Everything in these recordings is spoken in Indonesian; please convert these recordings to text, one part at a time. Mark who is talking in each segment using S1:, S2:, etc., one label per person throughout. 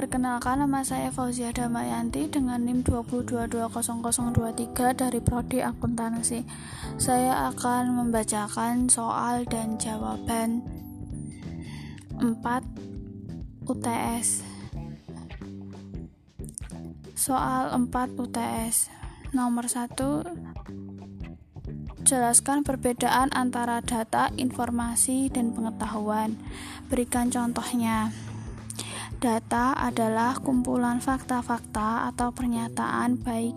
S1: perkenalkan nama saya Fauzia Damayanti dengan NIM 2220023 dari Prodi Akuntansi. Saya akan membacakan soal dan jawaban 4 UTS. Soal 4 UTS. Nomor 1 Jelaskan perbedaan antara data, informasi, dan pengetahuan. Berikan contohnya. Data adalah kumpulan fakta-fakta atau pernyataan baik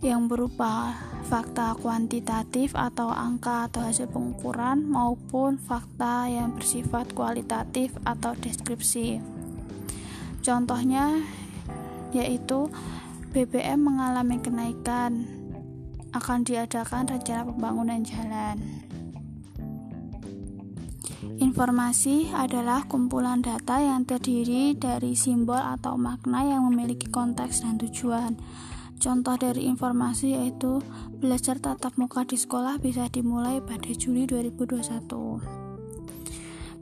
S1: yang berupa fakta kuantitatif atau angka atau hasil pengukuran maupun fakta yang bersifat kualitatif atau deskripsi. Contohnya yaitu BBM mengalami kenaikan akan diadakan rencana pembangunan jalan. Informasi adalah kumpulan data yang terdiri dari simbol atau makna yang memiliki konteks dan tujuan. Contoh dari informasi yaitu belajar tatap muka di sekolah bisa dimulai pada Juli 2021.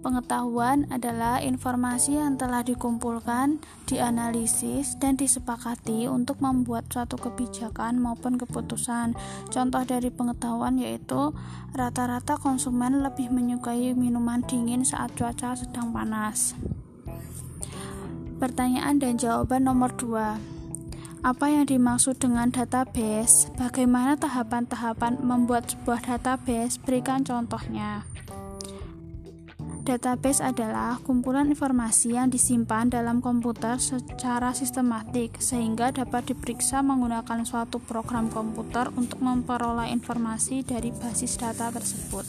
S1: Pengetahuan adalah informasi yang telah dikumpulkan, dianalisis, dan disepakati untuk membuat suatu kebijakan maupun keputusan. Contoh dari pengetahuan yaitu rata-rata konsumen lebih menyukai minuman dingin saat cuaca sedang panas. Pertanyaan dan jawaban nomor 2. Apa yang dimaksud dengan database? Bagaimana tahapan-tahapan membuat sebuah database? Berikan contohnya. Database adalah kumpulan informasi yang disimpan dalam komputer secara sistematik, sehingga dapat diperiksa menggunakan suatu program komputer untuk memperoleh informasi dari basis data tersebut.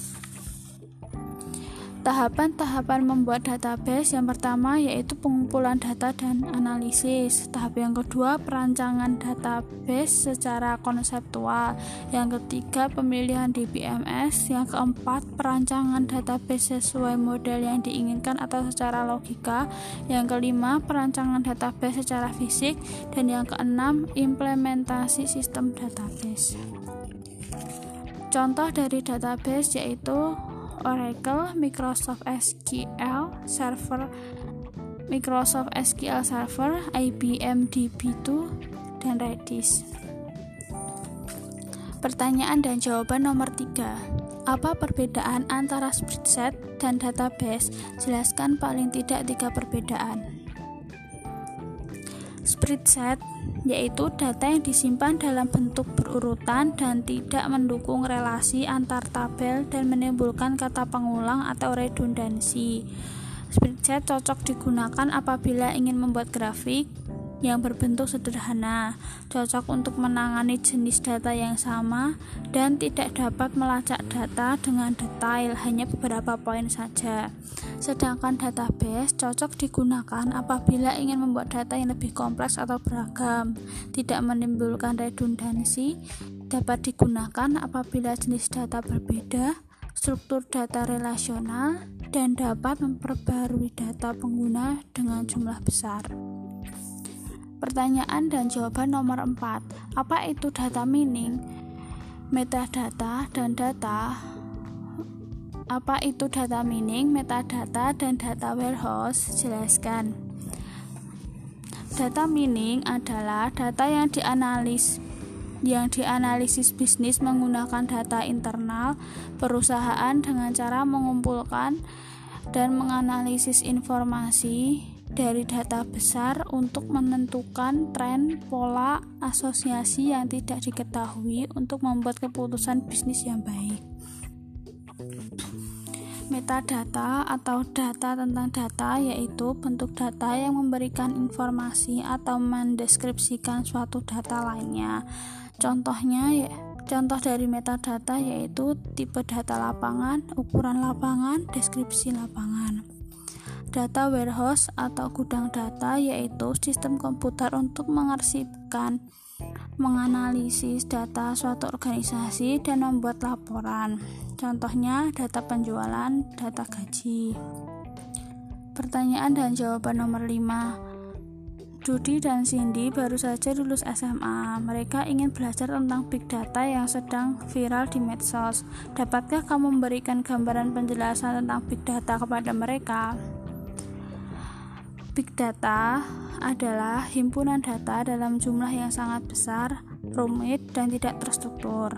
S1: Tahapan-tahapan membuat database yang pertama yaitu pengumpulan data dan analisis. Tahap yang kedua perancangan database secara konseptual. Yang ketiga pemilihan DBMS. Yang keempat perancangan database sesuai model yang diinginkan atau secara logika. Yang kelima perancangan database secara fisik dan yang keenam implementasi sistem database. Contoh dari database yaitu Oracle, Microsoft SQL Server, Microsoft SQL Server, IBM DB2, dan Redis. Pertanyaan dan jawaban nomor 3. Apa perbedaan antara spreadsheet dan database? Jelaskan paling tidak tiga perbedaan. Spreadsheet yaitu data yang disimpan dalam bentuk berurutan dan tidak mendukung relasi antar tabel dan menimbulkan kata pengulang atau redundansi. Spreadsheet cocok digunakan apabila ingin membuat grafik, yang berbentuk sederhana, cocok untuk menangani jenis data yang sama, dan tidak dapat melacak data dengan detail, hanya beberapa poin saja. Sedangkan database cocok digunakan apabila ingin membuat data yang lebih kompleks atau beragam, tidak menimbulkan redundansi, dapat digunakan apabila jenis data berbeda, struktur data relasional, dan dapat memperbarui data pengguna dengan jumlah besar. Pertanyaan dan jawaban nomor 4. Apa itu data mining? Metadata dan data apa itu data mining, metadata, dan data warehouse? Jelaskan. Data mining adalah data yang dianalis yang dianalisis bisnis menggunakan data internal perusahaan dengan cara mengumpulkan dan menganalisis informasi dari data besar untuk menentukan tren, pola, asosiasi yang tidak diketahui untuk membuat keputusan bisnis yang baik. Metadata atau data tentang data yaitu bentuk data yang memberikan informasi atau mendeskripsikan suatu data lainnya. Contohnya ya, contoh dari metadata yaitu tipe data lapangan, ukuran lapangan, deskripsi lapangan. Data warehouse atau gudang data yaitu sistem komputer untuk mengarsipkan, menganalisis data suatu organisasi dan membuat laporan. Contohnya data penjualan, data gaji. Pertanyaan dan jawaban nomor 5. Dudi dan Cindy baru saja lulus SMA. Mereka ingin belajar tentang big data yang sedang viral di medsos. Dapatkah kamu memberikan gambaran penjelasan tentang big data kepada mereka? Big data adalah himpunan data dalam jumlah yang sangat besar, rumit, dan tidak terstruktur.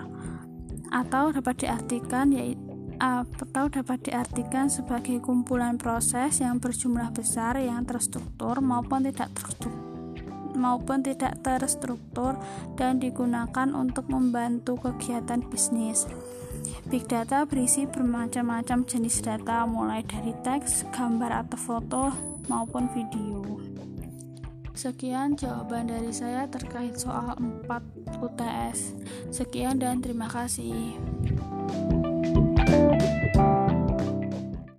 S1: Atau dapat diartikan yaitu atau dapat diartikan sebagai kumpulan proses yang berjumlah besar yang terstruktur maupun tidak terstruktur maupun tidak terstruktur dan digunakan untuk membantu kegiatan bisnis. Big data berisi bermacam-macam jenis data mulai dari teks, gambar atau foto maupun video. Sekian jawaban dari saya terkait soal 4 UTS. Sekian dan terima kasih.